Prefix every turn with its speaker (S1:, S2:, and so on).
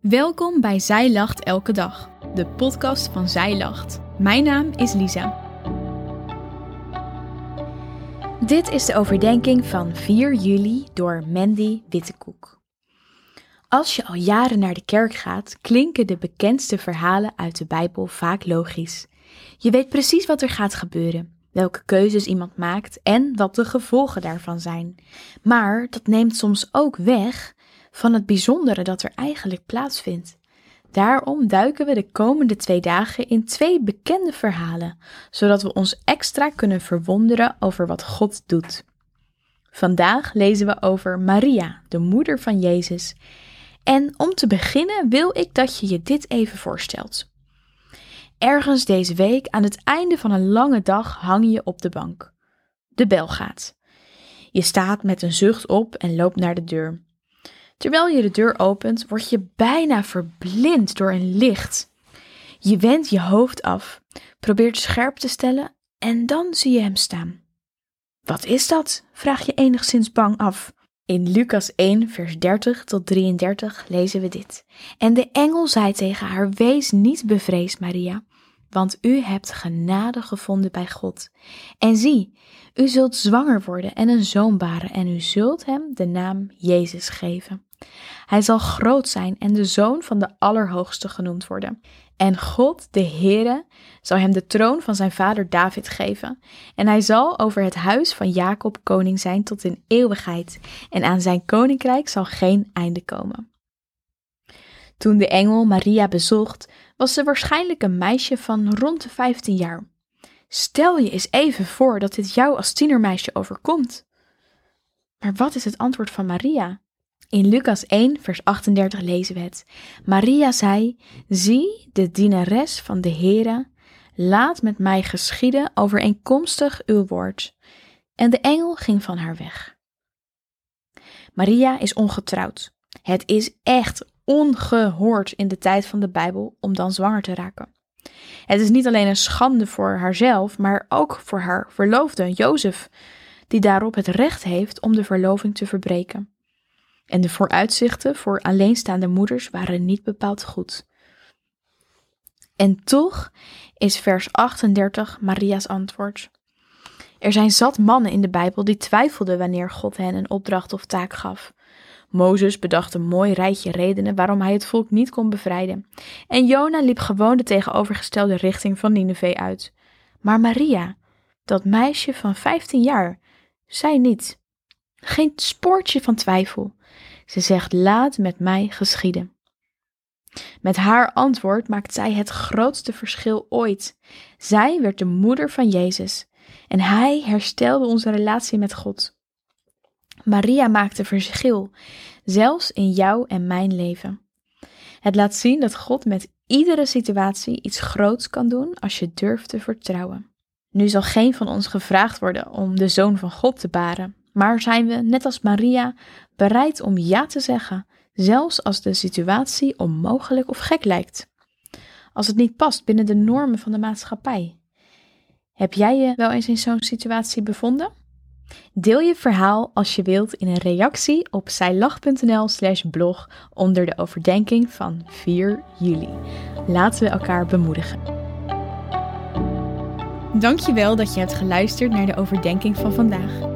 S1: Welkom bij Zij Lacht Elke Dag, de podcast van Zij Lacht. Mijn naam is Lisa. Dit is de overdenking van 4 juli door Mandy Wittekoek. Als je al jaren naar de kerk gaat, klinken de bekendste verhalen uit de Bijbel vaak logisch. Je weet precies wat er gaat gebeuren, welke keuzes iemand maakt en wat de gevolgen daarvan zijn. Maar dat neemt soms ook weg van het bijzondere dat er eigenlijk plaatsvindt. Daarom duiken we de komende twee dagen in twee bekende verhalen, zodat we ons extra kunnen verwonderen over wat God doet. Vandaag lezen we over Maria, de moeder van Jezus. En om te beginnen wil ik dat je je dit even voorstelt. Ergens deze week, aan het einde van een lange dag, hang je op de bank. De bel gaat. Je staat met een zucht op en loopt naar de deur. Terwijl je de deur opent, word je bijna verblind door een licht. Je wendt je hoofd af, probeert scherp te stellen en dan zie je hem staan. Wat is dat? vraag je enigszins bang af. In Lucas 1, vers 30 tot 33 lezen we dit. En de engel zei tegen haar: Wees niet bevreesd, Maria, want u hebt genade gevonden bij God. En zie, u zult zwanger worden en een zoon baren, en u zult hem de naam Jezus geven. Hij zal groot zijn en de zoon van de Allerhoogste genoemd worden. En God, de Heere, zal hem de troon van zijn vader David geven. En hij zal over het huis van Jacob koning zijn tot in eeuwigheid. En aan zijn koninkrijk zal geen einde komen. Toen de engel Maria bezocht, was ze waarschijnlijk een meisje van rond de 15 jaar. Stel je eens even voor dat dit jou als tienermeisje overkomt. Maar wat is het antwoord van Maria? In Lucas 1, vers 38 lezen we het. Maria zei: Zie, de dienares van de Heere, laat met mij geschieden overeenkomstig uw woord. En de engel ging van haar weg. Maria is ongetrouwd. Het is echt ongehoord in de tijd van de Bijbel om dan zwanger te raken. Het is niet alleen een schande voor haarzelf, maar ook voor haar verloofde, Jozef, die daarop het recht heeft om de verloving te verbreken. En de vooruitzichten voor alleenstaande moeders waren niet bepaald goed. En toch is vers 38 Maria's antwoord. Er zijn zat mannen in de Bijbel die twijfelden wanneer God hen een opdracht of taak gaf. Mozes bedacht een mooi rijtje redenen waarom hij het volk niet kon bevrijden. En Jona liep gewoon de tegenovergestelde richting van Nineveh uit. Maar Maria, dat meisje van 15 jaar, zei niet. Geen spoortje van twijfel. Ze zegt: Laat met mij geschieden. Met haar antwoord maakt zij het grootste verschil ooit. Zij werd de moeder van Jezus en hij herstelde onze relatie met God. Maria maakte verschil, zelfs in jouw en mijn leven. Het laat zien dat God met iedere situatie iets groots kan doen als je durft te vertrouwen. Nu zal geen van ons gevraagd worden om de zoon van God te baren, maar zijn we, net als Maria, bereid om ja te zeggen, zelfs als de situatie onmogelijk of gek lijkt? Als het niet past binnen de normen van de maatschappij. Heb jij je wel eens in zo'n situatie bevonden? Deel je verhaal als je wilt in een reactie op zijlach.nl slash blog onder de overdenking van 4 juli. Laten we elkaar bemoedigen. Dankjewel dat je hebt geluisterd naar de overdenking van vandaag.